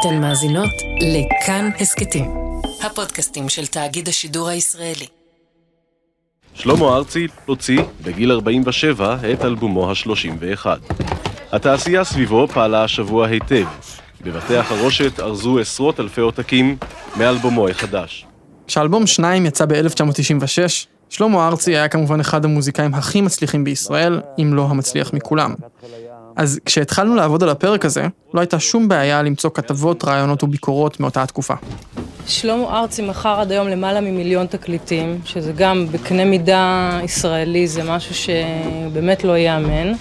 אתן מאזינות לכאן הסכתים, הפודקאסטים של תאגיד השידור הישראלי. שלמה ארצי הוציא בגיל 47 את אלבומו ה-31. התעשייה סביבו פעלה השבוע היטב. בבתי החרושת ארזו עשרות אלפי עותקים מאלבומו החדש. כשאלבום שניים יצא ב-1996, שלמה ארצי היה כמובן אחד המוזיקאים הכי מצליחים בישראל, אם לא המצליח מכולם. אז כשהתחלנו לעבוד על הפרק הזה, לא הייתה שום בעיה למצוא כתבות, רעיונות וביקורות מאותה התקופה. שלמה ארצי מכר עד היום למעלה ממיליון תקליטים, שזה גם בקנה מידה ישראלי, זה משהו שבאמת לא ייאמן.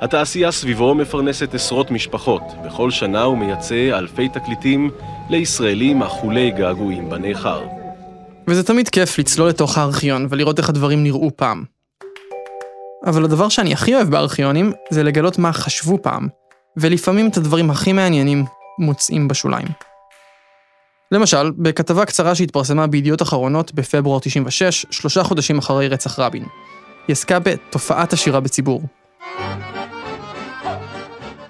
התעשייה סביבו מפרנסת עשרות משפחות. בכל שנה הוא מייצא אלפי תקליטים לישראלים אכולי געגועים בניכר. וזה תמיד כיף לצלול לתוך הארכיון ולראות איך הדברים נראו פעם. אבל הדבר שאני הכי אוהב בארכיונים זה לגלות מה חשבו פעם, ולפעמים את הדברים הכי מעניינים מוצאים בשוליים. למשל, בכתבה קצרה שהתפרסמה בידיעות אחרונות בפברואר 96, שלושה חודשים אחרי רצח רבין. היא עסקה בתופעת השירה בציבור.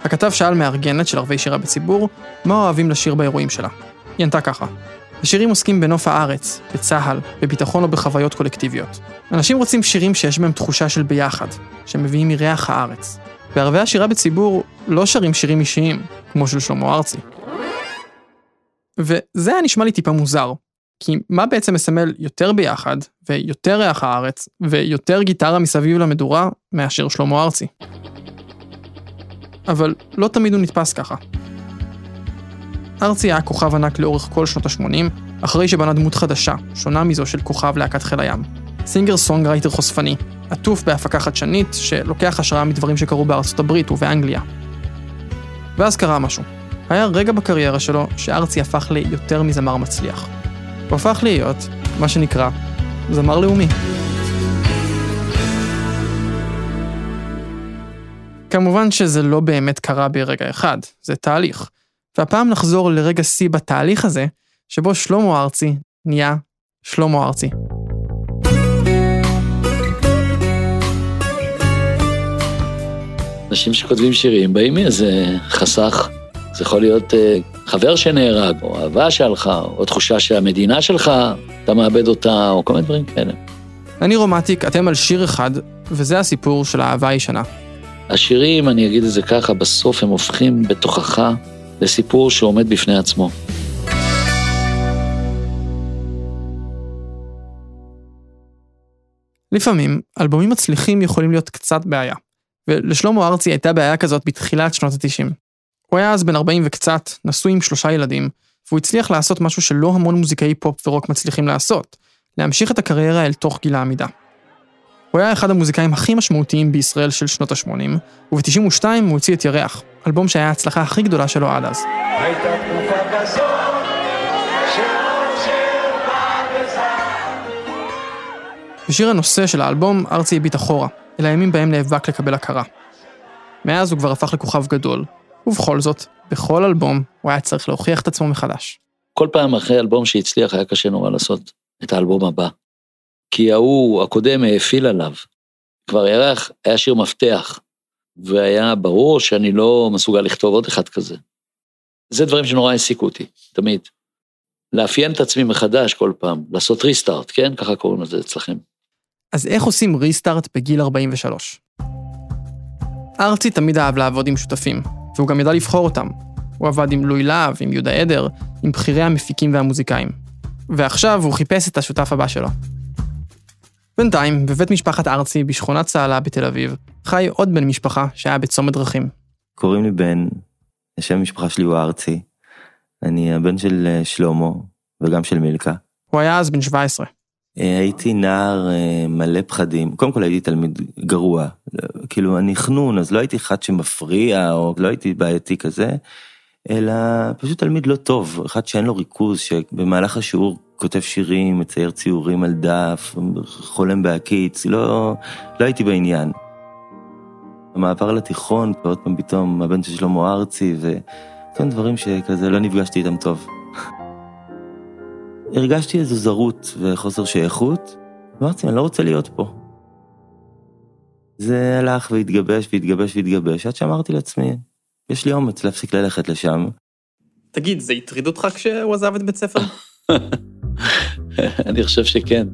הכתב שאל מארגנת של ערבי שירה בציבור, מה אוהבים לשיר באירועים שלה. היא ענתה ככה: השירים עוסקים בנוף הארץ, בצה"ל, בביטחון או בחוויות קולקטיביות. אנשים רוצים שירים שיש בהם תחושה של ביחד, שמביאים מריח הארץ. בערבי השירה בציבור לא שרים שירים אישיים, כמו של שלמה ארצי. וזה היה נשמע לי טיפה מוזר, כי מה בעצם מסמל יותר ביחד, ויותר ריח הארץ, ויותר גיטרה מסביב למדורה, מאשר שלמה ארצי? אבל לא תמיד הוא נתפס ככה. ארצי היה כוכב ענק לאורך כל שנות ה-80, אחרי שבנה דמות חדשה, שונה מזו של כוכב להקת חיל הים. singer songwriter חושפני, עטוף בהפקה חדשנית, שלוקח השראה מדברים שקרו בארצות הברית ובאנגליה. ואז קרה משהו. היה רגע בקריירה שלו שארצי הפך ליותר מזמר מצליח. הוא הפך להיות, מה שנקרא, זמר לאומי. כמובן שזה לא באמת קרה ברגע אחד, זה תהליך. והפעם נחזור לרגע שיא בתהליך הזה, שבו שלמה ארצי נהיה שלמה ארצי. אנשים שכותבים שירים באים מאיזה חסך. זה יכול להיות uh, חבר שנהרג, או אהבה שלך, או תחושה שהמדינה שלך, אתה מאבד אותה, או כל מיני דברים כאלה. אני רומטיק, אתם על שיר אחד, וזה הסיפור של האהבה הישנה. השירים, אני אגיד את זה ככה, בסוף הם הופכים בתוכך לסיפור שעומד בפני עצמו. לפעמים, אלבומים מצליחים יכולים להיות קצת בעיה. ולשלמה ארצי הייתה בעיה כזאת בתחילת שנות ה-90. הוא היה אז בן 40 וקצת, נשוי עם שלושה ילדים, והוא הצליח לעשות משהו שלא המון מוזיקאי פופ ורוק מצליחים לעשות, להמשיך את הקריירה אל תוך גיל העמידה. הוא היה אחד המוזיקאים הכי משמעותיים בישראל של שנות ה-80, וב-92 הוא הוציא את ירח, אלבום שהיה ההצלחה הכי גדולה שלו עד אז. בשיר הנושא של האלבום, ארצי הביט אחורה, אל הימים בהם נאבק לקבל הכרה. מאז הוא כבר הפך לכוכב גדול, ובכל זאת, בכל אלבום הוא היה צריך להוכיח את עצמו מחדש. כל פעם אחרי אלבום שהצליח היה קשה נורא לעשות את האלבום הבא. כי ההוא, הקודם, האפיל עליו. כבר ירח היה שיר מפתח, והיה ברור שאני לא מסוגל לכתוב עוד אחד כזה. זה דברים שנורא העסיקו אותי, תמיד. לאפיין את עצמי מחדש כל פעם, לעשות ריסטארט, כן? ככה קוראים לזה אצלכם. אז איך עושים ריסטארט בגיל 43? ארצי תמיד אהב לעבוד עם שותפים, והוא גם ידע לבחור אותם. הוא עבד עם לואי להב, עם יהודה עדר, עם בכירי המפיקים והמוזיקאים. ועכשיו הוא חיפש את השותף הבא שלו. בינתיים, בבית משפחת ארצי בשכונת צהלה בתל אביב, חי עוד בן משפחה שהיה בצומת דרכים. קוראים לי בן, השם המשפחה שלי הוא ארצי. אני הבן של אה, שלמה וגם של מילקה. הוא היה אז בן 17. אה, הייתי נער אה, מלא פחדים, קודם כל הייתי תלמיד גרוע, כאילו אני חנון אז לא הייתי אחד שמפריע או לא הייתי בעייתי כזה, אלא פשוט תלמיד לא טוב, אחד שאין לו ריכוז, שבמהלך השיעור כותב שירים, מצייר ציורים על דף, חולם בהקיץ, לא, לא הייתי בעניין. המעבר לתיכון, ועוד פעם פתאום הבן של שלמה ארצי, וכל דברים שכזה לא נפגשתי איתם טוב. הרגשתי איזו זרות וחוסר שייכות, ואמרתי, אני לא רוצה להיות פה. זה הלך והתגבש והתגבש והתגבש, עד שאמרתי לעצמי, יש לי אומץ להפסיק ללכת לשם. תגיד, זה הטריד אותך כשהוא עזב את בית ספר? אני חושב שכן.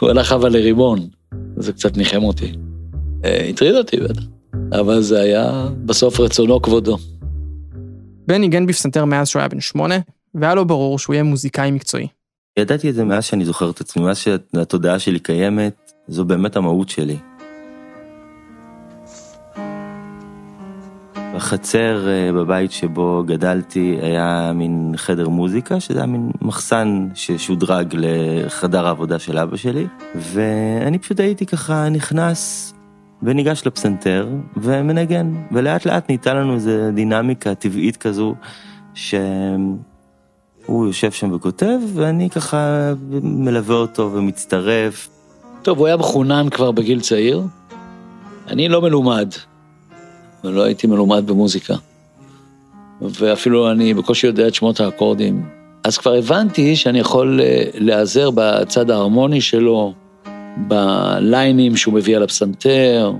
הוא הלך אבל לרימון, זה קצת ניחם אותי. אה, הטריד אותי בטח, אבל זה היה בסוף רצונו כבודו. בן ניגן בפסנתר מאז שהוא היה בן שמונה, והיה לו ברור שהוא יהיה מוזיקאי מקצועי. ידעתי את זה מאז שאני זוכר את עצמי, מאז שהתודעה שלי קיימת, זו באמת המהות שלי. בחצר אה, בבית שבו גדלתי היה מין חדר מוזיקה, שזה היה מין מחסן ששודרג לחדר העבודה של אבא שלי, ואני פשוט הייתי ככה נכנס וניגש לפסנתר ומנגן, ולאט לאט ניתן לנו איזה דינמיקה טבעית כזו, שהוא יושב שם וכותב, ואני ככה מלווה אותו ומצטרף. טוב, הוא היה מחונן כבר בגיל צעיר. אני לא מלומד, ולא הייתי מלומד במוזיקה. ואפילו אני בקושי יודע את שמות האקורדים. אז כבר הבנתי שאני יכול אה, להיעזר בצד ההרמוני שלו, בליינים שהוא מביא על הפסנתר.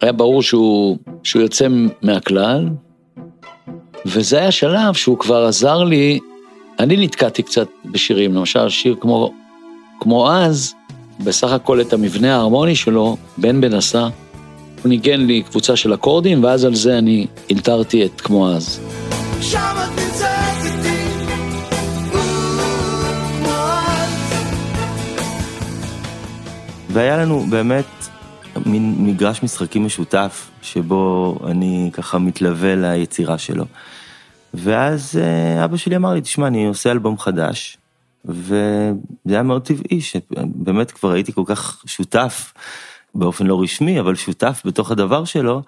היה ברור שהוא, שהוא יוצא מהכלל, וזה היה שלב שהוא כבר עזר לי, אני נתקעתי קצת בשירים, למשל שיר כמו, כמו אז, בסך הכל את המבנה ההרמוני שלו, בן בן עשה, הוא ניגן לי קבוצה של אקורדים, ואז על זה אני אלתרתי את כמו אז. שם את נמצאת איתי, והיה לנו באמת מין מגרש משחקים משותף, שבו אני ככה מתלווה ליצירה שלו. ואז אה, אבא שלי אמר לי, תשמע, אני עושה אלבום חדש, וזה היה מאוד טבעי, שבאמת כבר הייתי כל כך שותף באופן לא רשמי, אבל שותף בתוך הדבר שלו,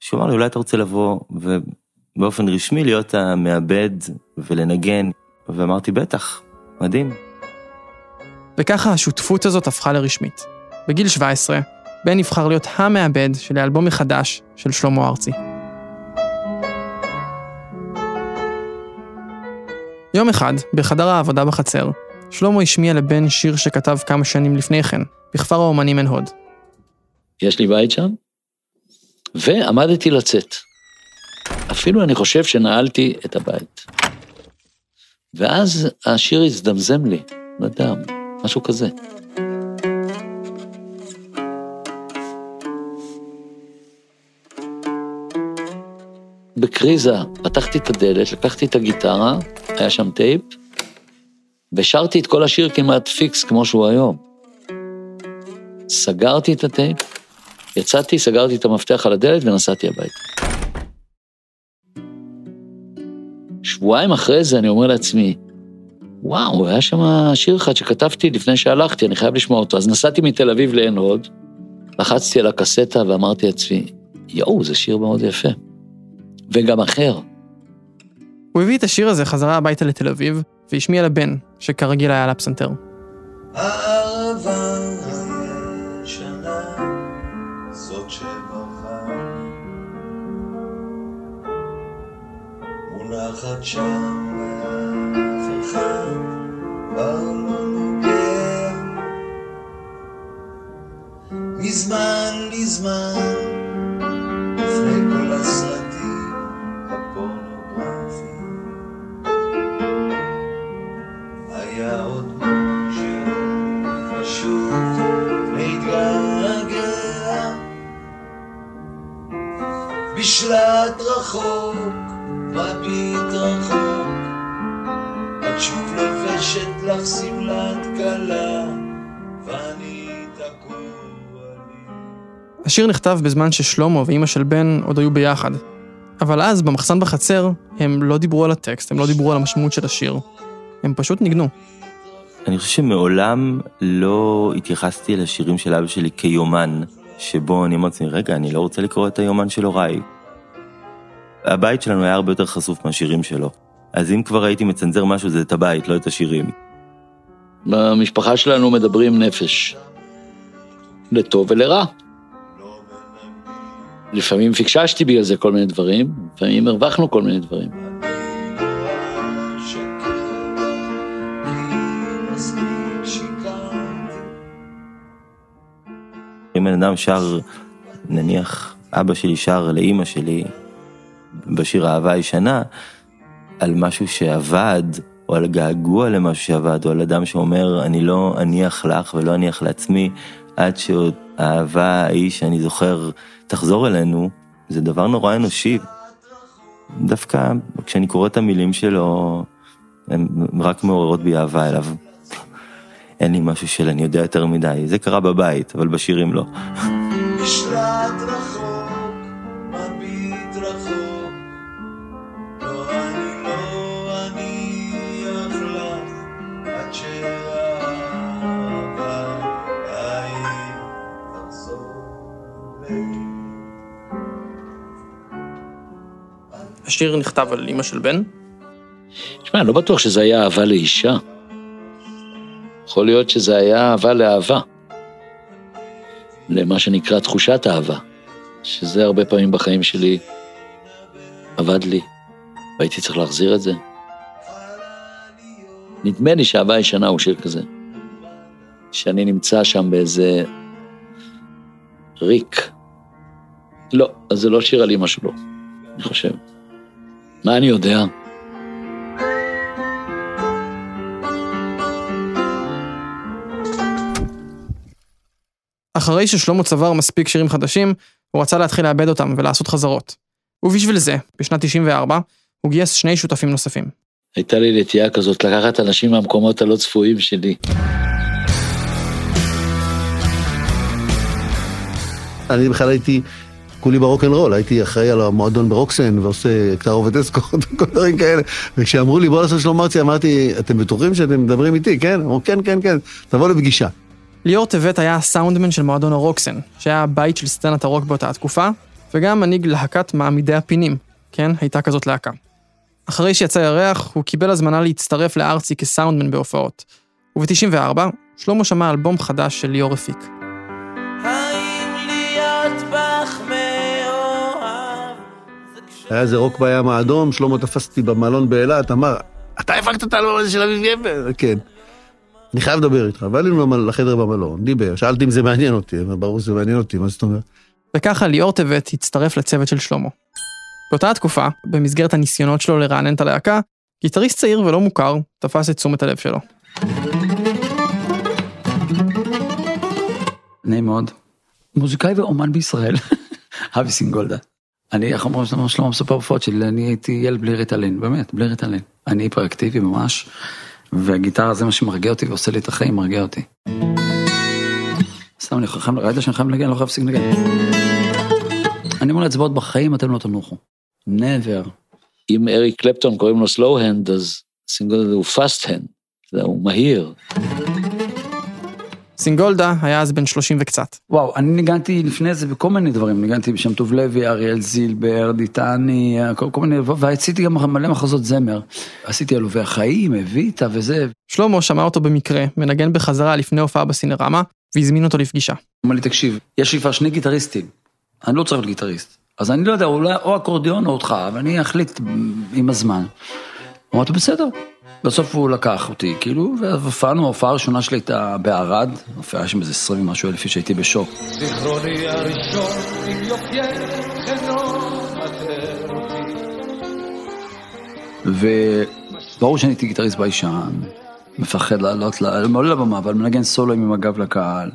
שהוא אמר לי, אולי אתה רוצה לבוא ובאופן רשמי להיות המעבד ולנגן, ואמרתי, בטח, מדהים. וככה השותפות הזאת הפכה לרשמית. בגיל 17, בן נבחר להיות המעבד של האלבום החדש של שלמה ארצי. יום אחד, בחדר העבודה בחצר, שלמה השמיע לבן שיר שכתב כמה שנים לפני כן, בכפר האומנים עין הוד. יש לי בית שם, ועמדתי לצאת. אפילו אני חושב שנעלתי את הבית. ואז השיר הזדמזם לי, יודע, משהו כזה. בקריזה פתחתי את הדלת, לקחתי את הגיטרה, היה שם טייפ, ושרתי את כל השיר כמעט פיקס כמו שהוא היום. סגרתי את הטייפ, יצאתי, סגרתי את המפתח על הדלת ונסעתי הביתה. שבועיים אחרי זה אני אומר לעצמי, וואו, היה שם שיר אחד שכתבתי לפני שהלכתי, אני חייב לשמוע אותו. אז נסעתי מתל אביב לעין הוד, לחצתי על הקסטה ואמרתי לעצמי, יואו, זה שיר מאוד יפה. וגם אחר. הוא הביא את השיר הזה חזרה הביתה לתל אביב, והשמיע לבן, שכרגיל היה על הפסנתר. שם אחד כבר לא נוגע מזמן לזמן לפני כל הסרטים הפורנוגרפיים היה עוד משהו פשוט להתגעגע בשלט רחוק מביט רחוק, את שוב לובשת לך שמלת כלה, ואני תקוע לי. השיר נכתב בזמן ששלמה ואימא של בן עוד היו ביחד. אבל אז, במחסן בחצר, הם לא דיברו על הטקסט, הם לא דיברו על המשמעות של השיר. הם פשוט ניגנו. אני חושב שמעולם לא התייחסתי לשירים של אבא שלי כיומן, שבו אני אמרתי, רגע, אני לא רוצה לקרוא את היומן של הוריי. הבית שלנו היה הרבה יותר חשוף מהשירים שלו. אז אם כבר הייתי מצנזר משהו, זה את הבית, לא את השירים. במשפחה שלנו מדברים נפש. לטוב ולרע. לפעמים פיקששתי בגלל זה כל מיני דברים, לפעמים הרווחנו כל מיני דברים. אם בן אדם שר, נניח אבא שלי שר לאימא שלי, בשיר אהבה ישנה, על משהו שעבד, או על געגוע למשהו שעבד, או על אדם שאומר, אני לא אניח לך ולא אניח לעצמי, עד שהאהבה ההיא שאני זוכר תחזור אלינו, זה דבר נורא אנושי. דווקא כשאני קורא את המילים שלו, הן רק מעוררות בי אהבה אליו. אין לי משהו של אני יודע יותר מדי, זה קרה בבית, אבל בשירים לא. משלט רחוק, השיר נכתב על אימא של בן, תשמע, אני לא בטוח שזה היה אהבה לאישה. יכול להיות שזה היה אהבה לאהבה. למה שנקרא תחושת אהבה. שזה הרבה פעמים בחיים שלי עבד לי, והייתי צריך להחזיר את זה. נדמה לי שאהבה ישנה הוא שיר כזה. שאני נמצא שם באיזה ריק. לא, אז זה לא שיר על אמא שלו, אני חושב. מה אני יודע? אחרי ששלמה צבר מספיק שירים חדשים, הוא רצה להתחיל לעבד אותם ולעשות חזרות. ובשביל זה, בשנת 94, הוא גייס שני שותפים נוספים. הייתה לי נטייה כזאת לקחת אנשים מהמקומות הלא צפויים שלי. אני בכלל הייתי כולי ברוקנרול, הייתי אחראי על המועדון ברוקסן ועושה תערובת אסקורט וכל דברים כאלה. וכשאמרו לי בוא לעשות שלום ארצי, אמרתי, אתם בטוחים שאתם מדברים איתי, כן? אמרו, כן, כן, כן, תבוא לפגישה. ליאור טבת היה הסאונדמן של מועדון הרוקסן, שהיה הבית של סצנת הרוק באותה התקופה, וגם מנהיג להקת מעמידי הפינים, כן, הייתה כזאת להקה. אחרי שיצא ירח, הוא קיבל הזמנה להצטרף לארצי כסאונדמן בהופעות. וב-94, שלמה שמע אלבום חדש של ליאור הפיק. האם היה איזה רוק בים האדום, שלמה תפס אותי במלון באילת, אמר, אתה הפקת את האלבום הזה של אביב גבר? כן. אני חייב לדבר איתך, בא אלינו לחדר במלון, דיבר, שאלתי אם זה מעניין אותי, אבל ברור שזה מעניין אותי, מה זאת אומרת? וככה ליאור טבת הצטרף לצוות של שלמה. באותה התקופה, במסגרת הניסיונות שלו לרענן את הלהקה, גיטריסט צעיר ולא מוכר תפס את תשומת הלב שלו. נעים מאוד. מוזיקאי ואומן בישראל, אבי סינגולדה. אני, איך אומרים שלמה מספר בפוד שלי, אני הייתי ילד בלי ריטלין, באמת, בלי ריטלין. אני היפראקטיבי ממש, והגיטרה זה מה שמרגיע אותי ועושה לי את החיים, מרגיע אותי. סתם, אני חייב, ראית שאני חייב לנגן, לא חייב להפסיק לנגן. אני מול אצבעות בחיים, אתם לא תנוחו. never. אם אריק קלפטון קוראים לו slow hand, אז סינגולדה הוא fast hand, הוא מהיר. סינגולדה היה אז בן 30 וקצת. וואו, אני ניגנתי לפני זה בכל מיני דברים, ניגנתי בשם טוב לוי, אריאל זילבר, דיטני, כל, כל מיני, ועשיתי גם מלא מחזות זמר. עשיתי עלובי החיים, אביטה וזה. שלמה שמע אותו במקרה, מנגן בחזרה לפני הופעה בסינרמה, והזמין אותו לפגישה. אמר לי, תקשיב, יש לי כבר שני גיטריסטים, אני לא צריך להיות גיטריסט. אז אני לא יודע, אולי או אקורדיון או אותך, אבל אני אחליט עם הזמן. אמרתי, בסדר. בסוף הוא לקח אותי, כאילו, והופענו, ההופעה הראשונה שלי הייתה בערד, הופעה שם איזה עשרים ומשהו אלף איש, הייתי בשוק. זיכרוני הראשון, יופייך אותי. וברור שאני הייתי גיטריסט ביישן, מפחד לעלות, עולה לבמה, אבל מנגן סולוים עם הגב לקהל.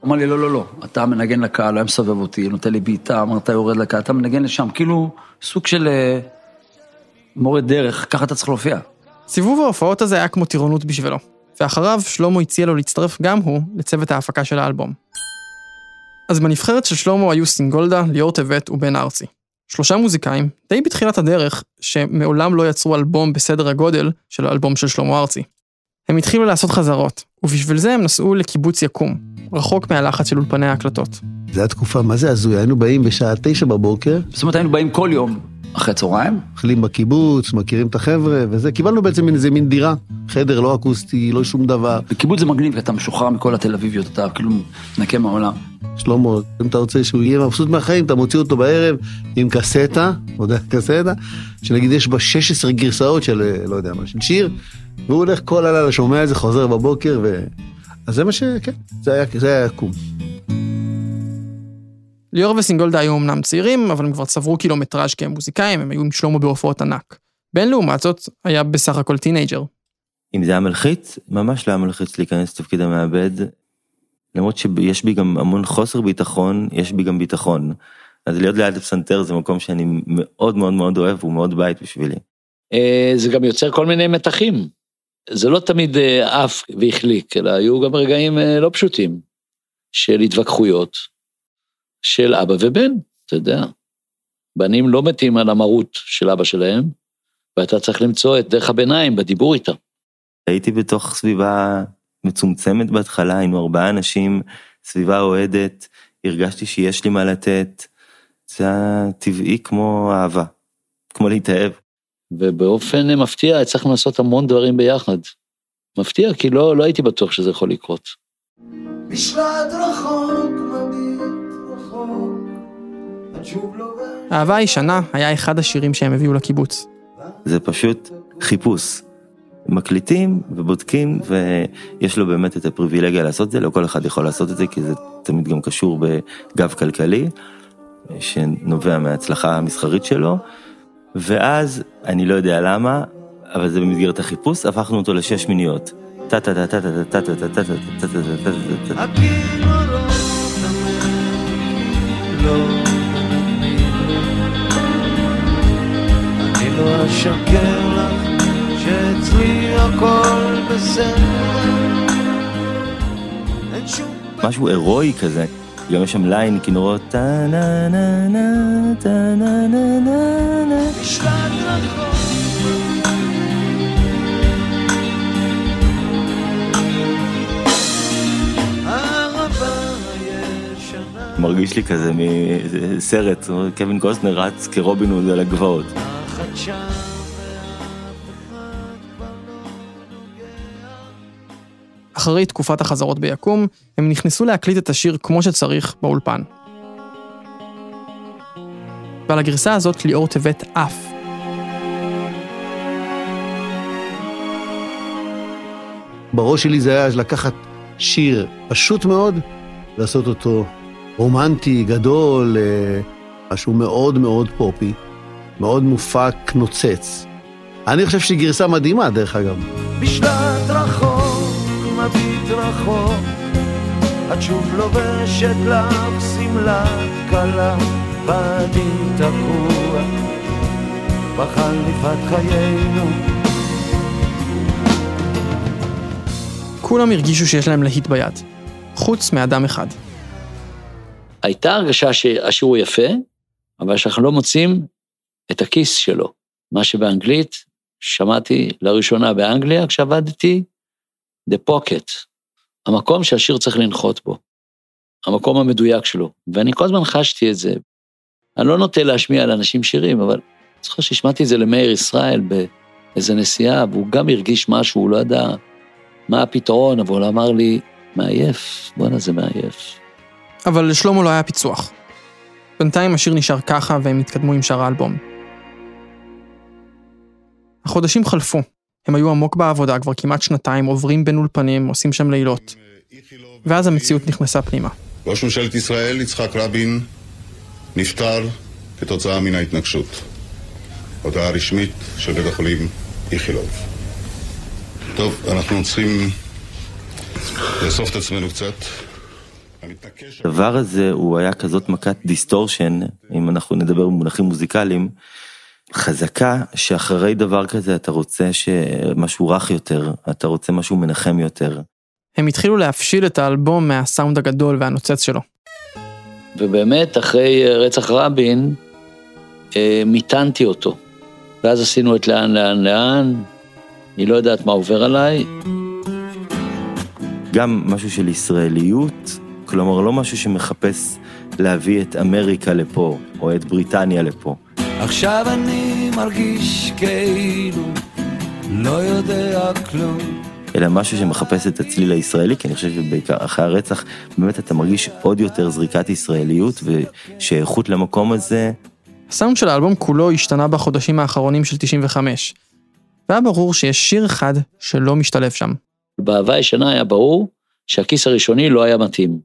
הוא אמר לי, לא, לא, לא, אתה מנגן לקהל, הוא היה מסובב אותי, נותן לי בעיטה, אמר, אתה יורד לקהל, אתה מנגן לשם, כאילו, סוג של אה, מורה דרך, ככה אתה צריך להופיע. סיבוב ההופעות הזה היה כמו טירונות בשבילו, ואחריו שלמה הציע לו להצטרף גם הוא לצוות ההפקה של האלבום. אז בנבחרת של שלמה היו סינגולדה, ליאור טבת ובן ארצי. שלושה מוזיקאים, די בתחילת הדרך, שמעולם לא יצרו אלבום בסדר הגודל של האלבום של שלמה ארצי. הם התחילו לעשות חזרות, ובשביל זה הם נסעו לקיבוץ יקום, רחוק מהלחץ של אולפני ההקלטות. זו הייתה תקופה, מה זה הזוי? היינו באים בשעה תשע בבוקר, זאת אומרת, היינו באים כל יום אחרי צהריים, אוכלים בקיבוץ, מכירים את החבר'ה וזה, קיבלנו בעצם איזה מין דירה, חדר לא אקוסטי, לא שום דבר. בקיבוץ זה מגניב, אתה משוחרר מכל התל אביביות, אתה כאילו נקה מהעולם. שלמה, אם אתה רוצה שהוא יהיה מבסוט מהחיים, אתה מוציא אותו בערב עם קסטה, לא יודע, קסטה, שנגיד יש בה 16 גרסאות של, אה, לא יודע מה, של שיר, והוא הולך כל הלילה, שומע את זה, חוזר בבוקר, ו... אז זה מה ש... כן, זה היה, זה היה יקום. ליאור וסינגולדה היו אמנם צעירים, אבל הם כבר צברו קילומטראז' כמוזיקאים, הם היו עם שלמה בהופעות ענק. בן לעומת זאת היה בסך הכל טינאייג'ר. אם זה היה מלחיץ, ממש לא היה מלחיץ להיכנס לתפקיד המעבד. למרות שיש בי גם המון חוסר ביטחון, יש בי גם ביטחון. אז להיות ליד הפסנתר זה מקום שאני מאוד מאוד מאוד אוהב, הוא מאוד בית בשבילי. אה, זה גם יוצר כל מיני מתחים. זה לא תמיד אה, עף והחליק, אלא היו גם רגעים אה, לא פשוטים של התווכחויות של אבא ובן, אתה יודע. בנים לא מתים על המרות של אבא שלהם, ואתה צריך למצוא את דרך הביניים בדיבור איתם. הייתי בתוך סביבה מצומצמת בהתחלה, היינו ארבעה אנשים, סביבה אוהדת, הרגשתי שיש לי מה לתת. זה היה טבעי כמו אהבה, כמו להתאהב. ובאופן מפתיע הצלחנו לעשות המון דברים ביחד. מפתיע, כי לא, לא הייתי בטוח שזה יכול לקרות. בשלט רחוק, אהבה הישנה היה אחד השירים שהם הביאו לקיבוץ. זה פשוט חיפוש. מקליטים ובודקים ויש לו באמת את הפריבילגיה לעשות את זה, לא כל אחד יכול לעשות את זה כי זה תמיד גם קשור בגב כלכלי שנובע מההצלחה המסחרית שלו ואז אני לא יודע למה אבל זה במסגרת החיפוש הפכנו אותו לשש מיניות. טה טה טה טה טה טה טה טה טה טה טה טה טה טה טה לא אשקר לך שאצלי הכל בסדר. אין שום משהו הירואי כזה. גם יש שם line כינורות טה נה נה נה טה נה נה נה נה. האהבה הישנה. מרגיש לי כזה מסרט, קווין קוסטנר רץ כרובין הוד על הגבעות. אחרי תקופת החזרות ביקום, הם נכנסו להקליט את השיר כמו שצריך באולפן. ועל הגרסה הזאת ליאור טבת עף. בראש שלי זה היה לקחת שיר פשוט מאוד, לעשות אותו רומנטי, גדול, אה, משהו מאוד מאוד פופי, מאוד מופק, נוצץ. אני חושב שהיא גרסה מדהימה, דרך אגב. בשלט רחוק, מביט רחוק, את שוב לובשת לך שמלת כלה, ואני תקוע בחליפת חיינו. כולם הרגישו שיש להם להיט ביד, חוץ מאדם אחד. הייתה הרגשה שהשיר הוא יפה, אבל שאנחנו לא מוצאים את הכיס שלו. מה שבאנגלית, שמעתי לראשונה באנגליה כשעבדתי, The Pocket, המקום שהשיר צריך לנחות בו, המקום המדויק שלו, ואני כל הזמן חשתי את זה. אני לא נוטה להשמיע לאנשים שירים, אבל אני זוכר שהשמעתי את זה למאיר ישראל באיזה נסיעה, והוא גם הרגיש משהו, הוא לא ידע מה הפתרון, אבל הוא אמר לי, מעייף, בואנה זה מעייף. אבל לשלמה לא היה פיצוח. בינתיים השיר נשאר ככה והם התקדמו עם שאר האלבום. החודשים חלפו, הם היו עמוק בעבודה כבר כמעט שנתיים, עוברים בין אולפנים, עושים שם לילות. ואז המציאות נכנסה פנימה. ראש ממשלת ישראל, יצחק רבין, נפטר כתוצאה מן ההתנגשות. הודעה רשמית של בית החולים איכילוב. טוב, אנחנו צריכים לאסוף את עצמנו קצת. הדבר הזה הוא היה כזאת מכת דיסטורשן, אם אנחנו נדבר במונחים מוזיקליים, חזקה שאחרי דבר כזה אתה רוצה משהו רך יותר, אתה רוצה משהו מנחם יותר. הם התחילו להפשיט את האלבום מהסאונד הגדול והנוצץ שלו. ובאמת, אחרי רצח רבין, אה, מיתנתי אותו. ואז עשינו את לאן, לאן, לאן, אני לא יודעת מה עובר עליי. גם משהו של ישראליות, כלומר לא משהו שמחפש להביא את אמריקה לפה, או את בריטניה לפה. עכשיו אני מרגיש כאילו לא יודע כלום. אלא משהו שמחפש את הצליל הישראלי, כי אני חושב שבעיקר אחרי הרצח, באמת אתה מרגיש עוד יותר זריקת ישראליות ושייכות למקום הזה. הסאונד של האלבום כולו השתנה בחודשים האחרונים של 95. והיה ברור שיש שיר אחד שלא משתלב שם. באהבה הישנה היה ברור שהכיס הראשוני לא היה מתאים.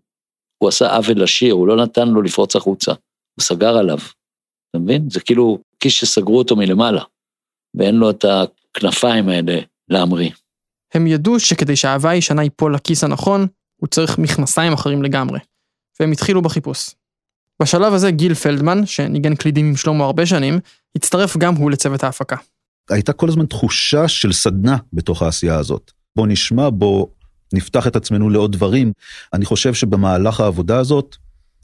הוא עשה עוול לשיר, הוא לא נתן לו לפרוץ החוצה. הוא סגר עליו. אתה מבין? זה כאילו כיס שסגרו אותו מלמעלה. ואין לו את הכנפיים האלה להמריא. הם ידעו שכדי שהאהבה הישנה ייפול לכיס הנכון, הוא צריך מכנסיים אחרים לגמרי. והם התחילו בחיפוש. בשלב הזה גיל פלדמן, שניגן קלידים עם שלמה הרבה שנים, הצטרף גם הוא לצוות ההפקה. הייתה כל הזמן תחושה של סדנה בתוך העשייה הזאת. בוא נשמע, בוא נפתח את עצמנו לעוד דברים. אני חושב שבמהלך העבודה הזאת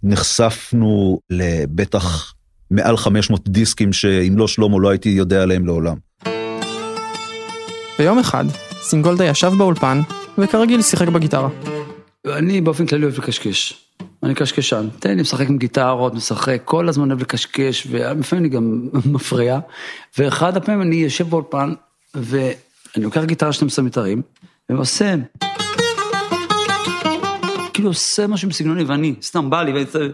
נחשפנו לבטח מעל 500 דיסקים שאם לא שלמה לא הייתי יודע עליהם לעולם. ביום אחד, סינגולדה ישב באולפן, וכרגיל שיחק בגיטרה. אני באופן כללי אוהב לקשקש. אני קשקשן. תן לי לשחק עם גיטרות, משחק, כל הזמן אוהב לקשקש, ולפעמים אני גם מפריע. ואחד הפעמים אני יושב באולפן, ואני לוקח גיטרה 12 מיתרים, ועושה... כאילו עושה משהו בסגנוני, ואני, סתם בא לי, ואני...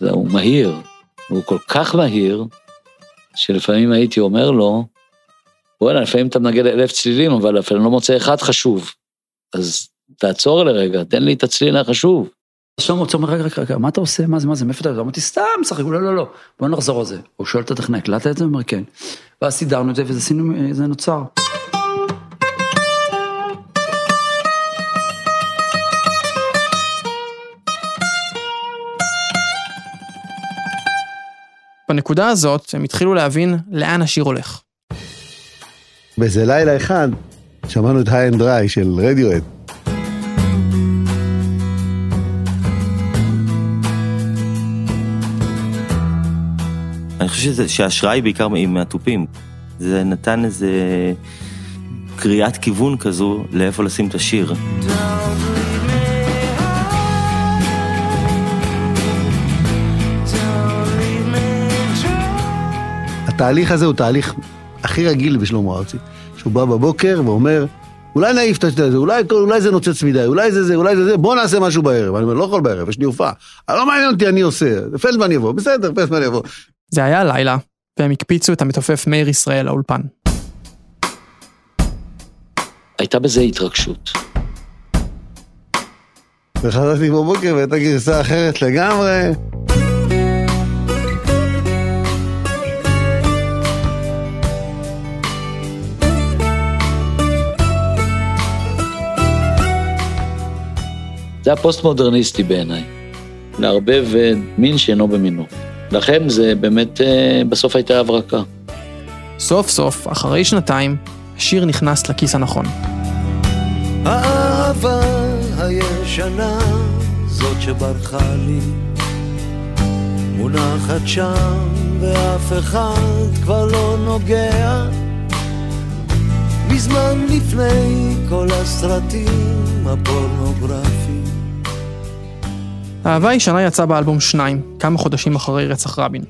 הוא מהיר, הוא כל כך מהיר, שלפעמים הייתי אומר לו, וואלה, לפעמים אתה מנגד אלף צלילים, אבל אפילו לא מוצא אחד חשוב. אז תעצור לרגע, תן לי את הצליל החשוב. שלמה רוצה אומר, רגע, רגע, רגע, מה אתה עושה? מה זה, מה זה, מאיפה אתה יודע? אמרתי, סתם, משחק, לא, לא, לא, בוא נחזור על זה. הוא שואל את הטכנאי, הקלטת את זה? הוא אומר, כן. ואז סידרנו את זה, וזה נוצר. בנקודה הזאת הם התחילו להבין לאן השיר הולך. באיזה לילה אחד שמענו את היי אנד דריי של רדיואט. אני חושב שההשראה היא בעיקר מהתופים. זה נתן איזה קריאת כיוון כזו לאיפה לשים את השיר. התהליך הזה הוא תהליך הכי רגיל בשלמה ארצי, שהוא בא בבוקר ואומר, אולי נעיף את זה, אולי, אולי זה נוצץ מדי, אולי זה זה, אולי זה זה, בוא נעשה משהו בערב. אני אומר, לא יכול בערב, יש לי הופעה. לא מעניין אותי, אני עושה. פלדמן יבוא, בסדר, פלדמן יבוא. זה היה לילה, והם הקפיצו את המתופף מאיר ישראל לאולפן. הייתה בזה התרגשות. וחזרתי בבוקר והייתה גרסה אחרת לגמרי. זה הפוסט-מודרניסטי בעיניי. לערבב מין שאינו במינו. לכן זה באמת, בסוף הייתה הברקה. סוף סוף, אחרי שנתיים, השיר נכנס לכיס הנכון. האהבה הישנה, זאת שברחה לי, מונחת שם ואף אחד כבר לא נוגע. מזמן לפני כל הסרטים הפורנוגרפיים. האהבה הישנה יצא באלבום שניים, כמה חודשים אחרי רצח רבין.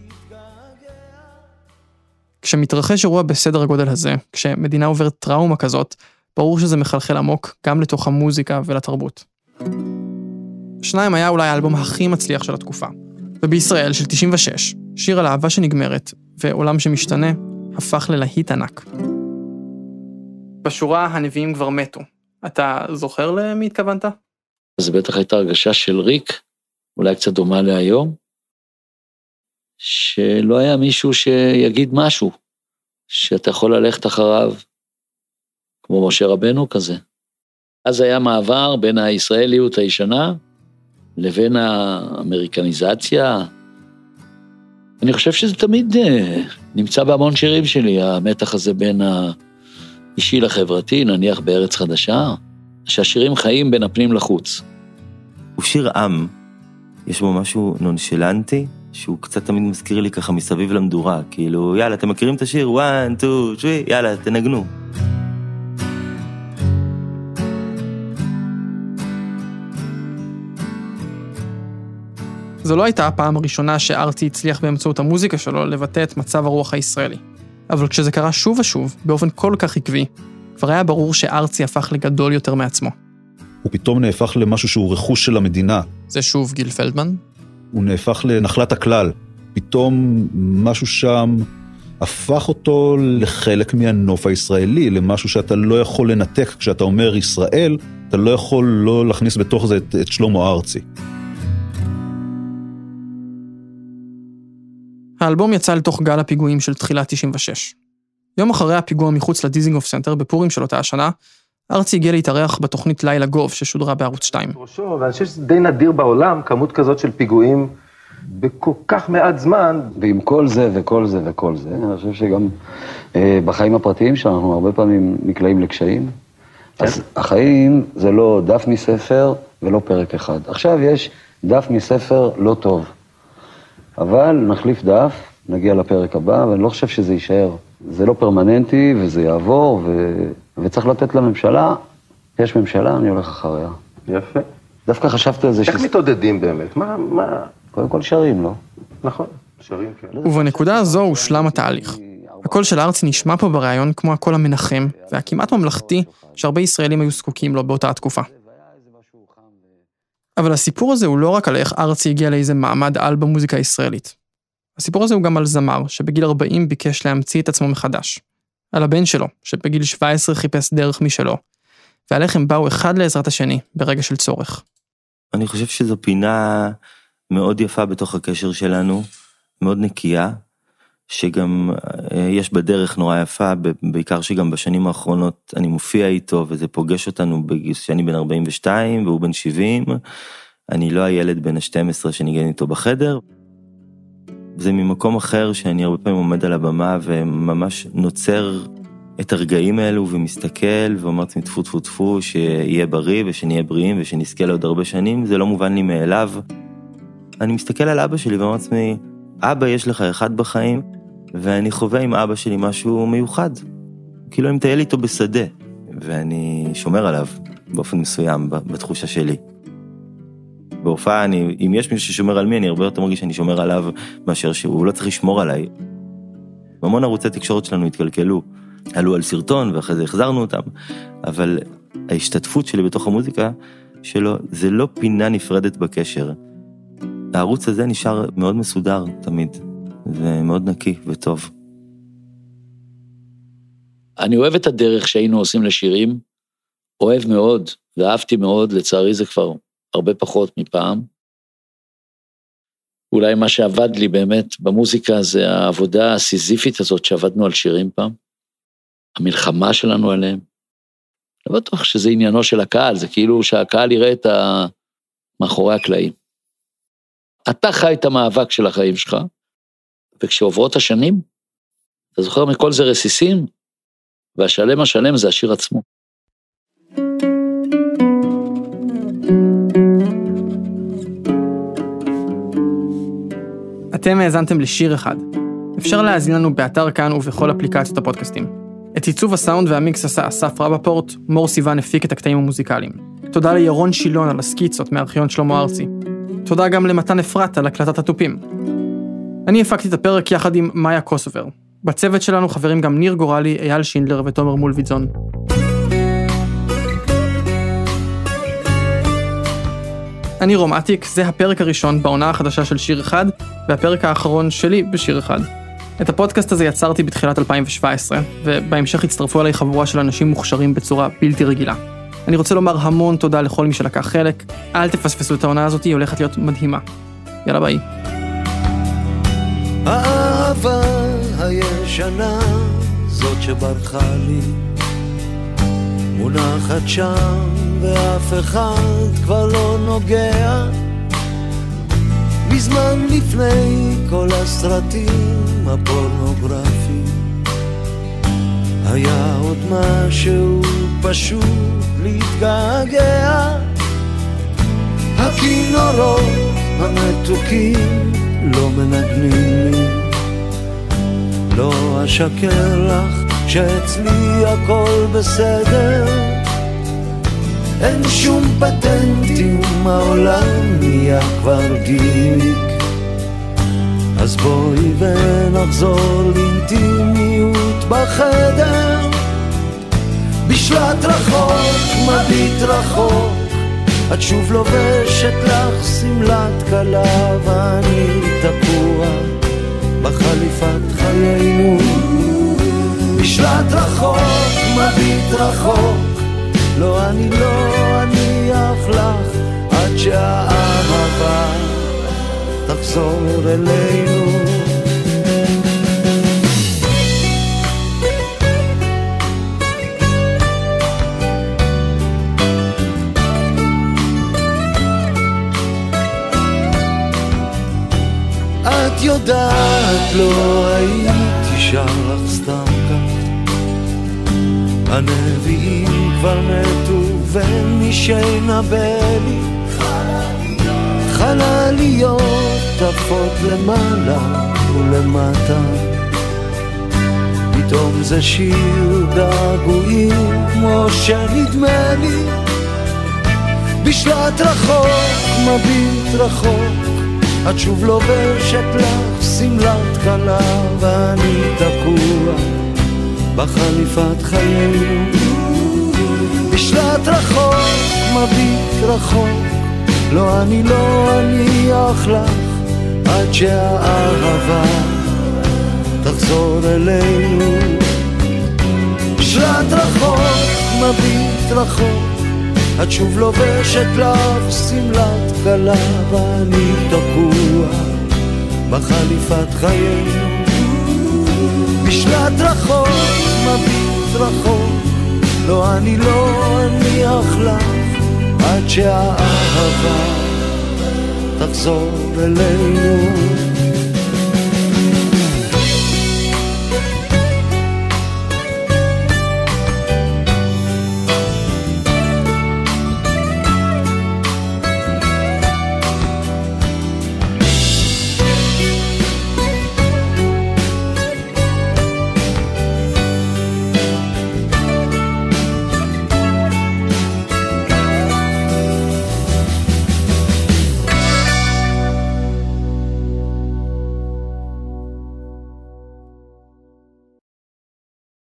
כשמתרחש אירוע בסדר הגודל הזה, כשמדינה עוברת טראומה כזאת, ברור שזה מחלחל עמוק גם לתוך המוזיקה ולתרבות. שניים היה אולי האלבום הכי מצליח של התקופה. ובישראל של 96, שיר על אהבה שנגמרת ועולם שמשתנה, הפך ללהיט ענק. בשורה הנביאים כבר מתו. אתה זוכר למי התכוונת? זה בטח הייתה הרגשה של ריק, אולי קצת דומה להיום, שלא היה מישהו שיגיד משהו, שאתה יכול ללכת אחריו, כמו משה רבנו כזה. אז היה מעבר בין הישראליות הישנה לבין האמריקניזציה. אני חושב שזה תמיד נמצא בהמון שירים שלי, המתח הזה בין האישי לחברתי, נניח בארץ חדשה, שהשירים חיים בין הפנים לחוץ. הוא שיר עם, יש בו משהו נונשלנטי, שהוא קצת תמיד מזכיר לי ככה מסביב למדורה, כאילו, יאללה, אתם מכירים את השיר? 1, 2, 3, יאללה, תנגנו. זו לא הייתה הפעם הראשונה שארצי הצליח באמצעות המוזיקה שלו לבטא את מצב הרוח הישראלי. אבל כשזה קרה שוב ושוב, באופן כל כך עקבי, כבר היה ברור שארצי הפך לגדול יותר מעצמו. הוא פתאום נהפך למשהו שהוא רכוש של המדינה. זה שוב גיל פלדמן? הוא נהפך לנחלת הכלל. פתאום משהו שם הפך אותו לחלק מהנוף הישראלי, למשהו שאתה לא יכול לנתק. כשאתה אומר ישראל, אתה לא יכול לא להכניס בתוך זה את, את שלמה ארצי. האלבום יצא לתוך גל הפיגועים של תחילת 96. יום אחרי הפיגוע מחוץ לדיזינגוף סנטר בפורים של אותה השנה, ארצי הגיע להתארח בתוכנית לילה גוב ששודרה בערוץ 2. ואני חושב שזה די נדיר בעולם, כמות כזאת של פיגועים בכל כך מעט זמן. ועם כל זה וכל זה וכל זה, אני חושב שגם אה, בחיים הפרטיים שלנו הרבה פעמים נקלעים לקשיים. כן. אז החיים זה לא דף מספר ולא פרק אחד. עכשיו יש דף מספר לא טוב, אבל נחליף דף, נגיע לפרק הבא, ואני לא חושב שזה יישאר. זה לא פרמננטי וזה יעבור, ו... וצריך לתת לממשלה, יש ממשלה, אני הולך אחריה. יפה. דווקא חשבתי על זה איך מתעודדים באמת? מה, מה... קודם כל שרים, לא? נכון, שרים, כן. ובנקודה הזו הושלם התהליך. הקול של ארצי נשמע פה בריאיון כמו הקול המנחם והכמעט ממלכתי שהרבה ישראלים היו זקוקים לו באותה התקופה. אבל הסיפור הזה הוא לא רק על איך ארצי הגיע לאיזה מעמד על במוזיקה הישראלית. הסיפור הזה הוא גם על זמר שבגיל 40 ביקש להמציא את עצמו מחדש. על הבן שלו, שבגיל 17 חיפש דרך משלו, ועל איך הם באו אחד לעזרת השני ברגע של צורך. אני חושב שזו פינה מאוד יפה בתוך הקשר שלנו, מאוד נקייה, שגם אה, יש בדרך נורא יפה, בעיקר שגם בשנים האחרונות אני מופיע איתו וזה פוגש אותנו כשאני בן 42 והוא בן 70, אני לא הילד בן ה-12 שניגן איתו בחדר. זה ממקום אחר שאני הרבה פעמים עומד על הבמה וממש נוצר את הרגעים האלו ומסתכל ואומר לעצמי טפו טפו טפו שיהיה בריא ושנהיה בריאים ושנזכה לעוד הרבה שנים, זה לא מובן לי מאליו. אני מסתכל על אבא שלי ואומר לעצמי, אבא יש לך אחד בחיים, ואני חווה עם אבא שלי משהו מיוחד. כאילו אני מטייל איתו בשדה, ואני שומר עליו באופן מסוים בתחושה שלי. בהופעה, אני, אם יש מישהו ששומר על מי, אני הרבה יותר מרגיש שאני שומר עליו מאשר שהוא לא צריך לשמור עליי. המון ערוצי תקשורת שלנו התקלקלו, עלו על סרטון ואחרי זה החזרנו אותם, אבל ההשתתפות שלי בתוך המוזיקה שלו, זה לא פינה נפרדת בקשר. הערוץ הזה נשאר מאוד מסודר תמיד, ומאוד נקי וטוב. אני אוהב את הדרך שהיינו עושים לשירים, אוהב מאוד, ואהבתי מאוד, לצערי זה כבר הרבה פחות מפעם. אולי מה שעבד לי באמת במוזיקה זה העבודה הסיזיפית הזאת שעבדנו על שירים פעם, המלחמה שלנו עליהם. לא בטוח שזה עניינו של הקהל, זה כאילו שהקהל יראה את ה... מאחורי הקלעים. אתה חי את המאבק של החיים שלך, וכשעוברות השנים, אתה זוכר מכל זה רסיסים, והשלם השלם זה השיר עצמו. אתם האזנתם לשיר אחד. אפשר להאזין לנו באתר כאן ובכל אפליקציות הפודקאסטים. את עיצוב הסאונד והמיקס עשה אסף רבפורט, מור סיוון הפיק את הקטעים המוזיקליים. תודה לירון שילון על הסקיצות מארכיון שלמה ארצי. תודה גם למתן אפרת על הקלטת התופים. אני הפקתי את הפרק יחד עם מאיה קוסובר. בצוות שלנו חברים גם ניר גורלי, אייל שינדלר ותומר מולביטזון. אני רומטיק, זה הפרק הראשון בעונה החדשה של שיר אחד, והפרק האחרון שלי בשיר אחד. את הפודקאסט הזה יצרתי בתחילת 2017, ובהמשך הצטרפו אליי חבורה של אנשים מוכשרים בצורה בלתי רגילה. אני רוצה לומר המון תודה לכל מי שלקח חלק, אל תפספסו את העונה הזאת, היא הולכת להיות מדהימה. יאללה ביי. האהבה הישנה, זאת שברחה לי, מונחת שם ואף אחד כבר לא נוגע. מזמן לפני כל הסרטים הפורנוגרפיים היה עוד משהו פשוט להתגעגע הכינורות המתוקים לא מנגנים לי לא אשקר לך שאצלי הכל בסדר אין שום פטנטים, העולם נהיה כבר גימיק אז בואי ונחזור לאינטימיות בחדר. בשלט רחוק, מביט רחוק את שוב לובשת לך שמלת כלה ואני תקוע בחליפת חיינו נשלט רחוק, מביט רחוק, לא אני לא, אני אף לך, עד שהאהבה תחזור אלינו. את יודעת, לא הייתי שם לך הנביאים כבר מתו ומי שינבא לי חלליות עפות למעלה ולמטה. פתאום זה שיר געגועים כמו שנדמה לי. בשלט רחוק, מביט רחוק את שוב לובשת לך שמלת כלה ואני תקוע בחליפת חיינו בשלט רחוק, מביט רחוק לא, אני לא אניח לך עד שהאהבה תחזור אלינו. שלט רחוק, מביט רחוק, את שוב לובשת לך שמלת כלה, ואני תקוע בחליפת חיינו. בשלט רחוק, מביט רחוק, לא, אני לא אניח לך עד שהאהבה תחזור אלינו.